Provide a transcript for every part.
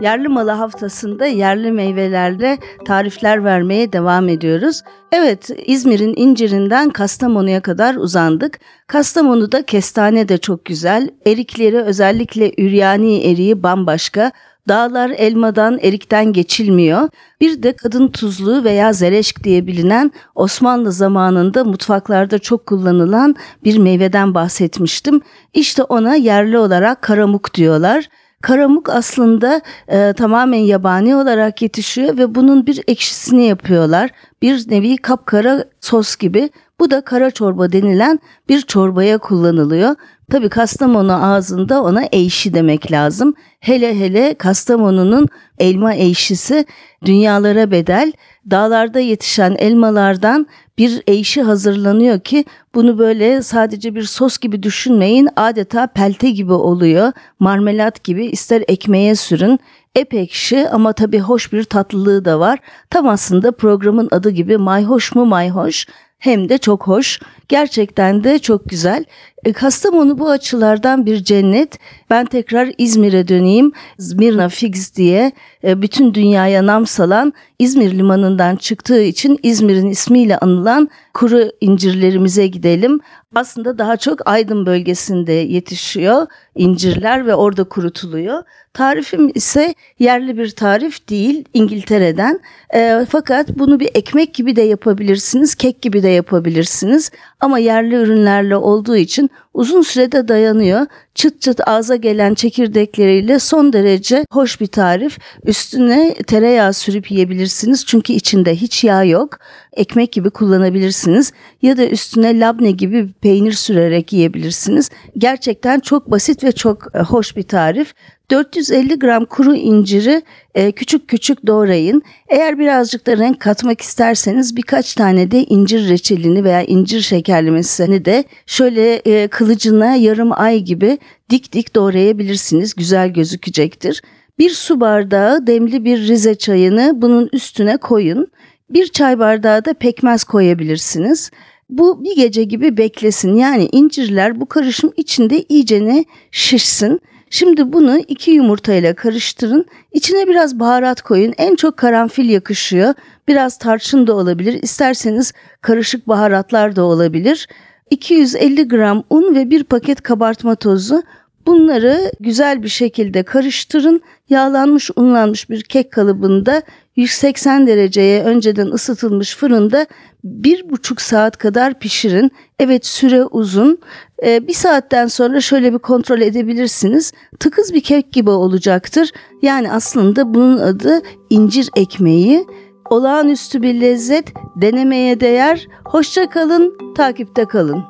Yerli malı haftasında yerli meyvelerle tarifler vermeye devam ediyoruz. Evet, İzmir'in incirinden Kastamonu'ya kadar uzandık. Kastamonu'da kestane de çok güzel. Erikleri özellikle üryani eriği bambaşka. Dağlar elmadan, erikten geçilmiyor. Bir de kadın tuzluğu veya zereşk diye bilinen Osmanlı zamanında mutfaklarda çok kullanılan bir meyveden bahsetmiştim. İşte ona yerli olarak karamuk diyorlar. Karamuk aslında e, tamamen yabani olarak yetişiyor ve bunun bir ekşisini yapıyorlar. Bir nevi kapkara sos gibi. Bu da kara çorba denilen bir çorbaya kullanılıyor. Tabi Kastamonu ağzında ona eğşi demek lazım. Hele hele Kastamonu'nun elma eğşisi dünyalara bedel. Dağlarda yetişen elmalardan bir eğşi hazırlanıyor ki bunu böyle sadece bir sos gibi düşünmeyin. Adeta pelte gibi oluyor. Marmelat gibi ister ekmeğe sürün. Ep ekşi ama tabii hoş bir tatlılığı da var. Tam aslında programın adı gibi mayhoş mu mayhoş hem de çok hoş. Gerçekten de çok güzel. E, Kastamonu bu açılardan bir cennet. Ben tekrar İzmir'e döneyim. Zmirna Figs diye e, bütün dünyaya nam salan İzmir limanından çıktığı için İzmir'in ismiyle anılan kuru incirlerimize gidelim. Aslında daha çok Aydın bölgesinde yetişiyor incirler ve orada kurutuluyor. Tarifim ise yerli bir tarif değil İngiltere'den. E, fakat bunu bir ekmek gibi de yapabilirsiniz, kek gibi de yapabilirsiniz. Ama yerli ürünlerle olduğu için uzun sürede dayanıyor. Çıt çıt ağza gelen çekirdekleriyle son derece hoş bir tarif. Üstüne tereyağı sürüp yiyebilirsiniz çünkü içinde hiç yağ yok. Ekmek gibi kullanabilirsiniz ya da üstüne labne gibi peynir sürerek yiyebilirsiniz. Gerçekten çok basit ve çok e, hoş bir tarif. 450 gram kuru inciri e, küçük küçük doğrayın. Eğer birazcık da renk katmak isterseniz birkaç tane de incir reçelini veya incir şekerlemesini de şöyle e, kılıcına yarım ay gibi dik dik doğrayabilirsiniz. Güzel gözükecektir. Bir su bardağı demli bir rize çayını bunun üstüne koyun. Bir çay bardağı da pekmez koyabilirsiniz. Bu bir gece gibi beklesin. Yani incirler bu karışım içinde iyicene şişsin. Şimdi bunu iki yumurtayla karıştırın. İçine biraz baharat koyun. En çok karanfil yakışıyor. Biraz tarçın da olabilir. İsterseniz karışık baharatlar da olabilir. 250 gram un ve bir paket kabartma tozu. Bunları güzel bir şekilde karıştırın. Yağlanmış unlanmış bir kek kalıbında 180 dereceye önceden ısıtılmış fırında bir buçuk saat kadar pişirin. Evet süre uzun. Ee, bir saatten sonra şöyle bir kontrol edebilirsiniz. Tıkız bir kek gibi olacaktır. Yani aslında bunun adı incir ekmeği. Olağanüstü bir lezzet, denemeye değer. Hoşça kalın, takipte kalın.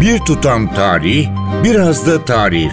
Bir tutam tarih, biraz da tarif.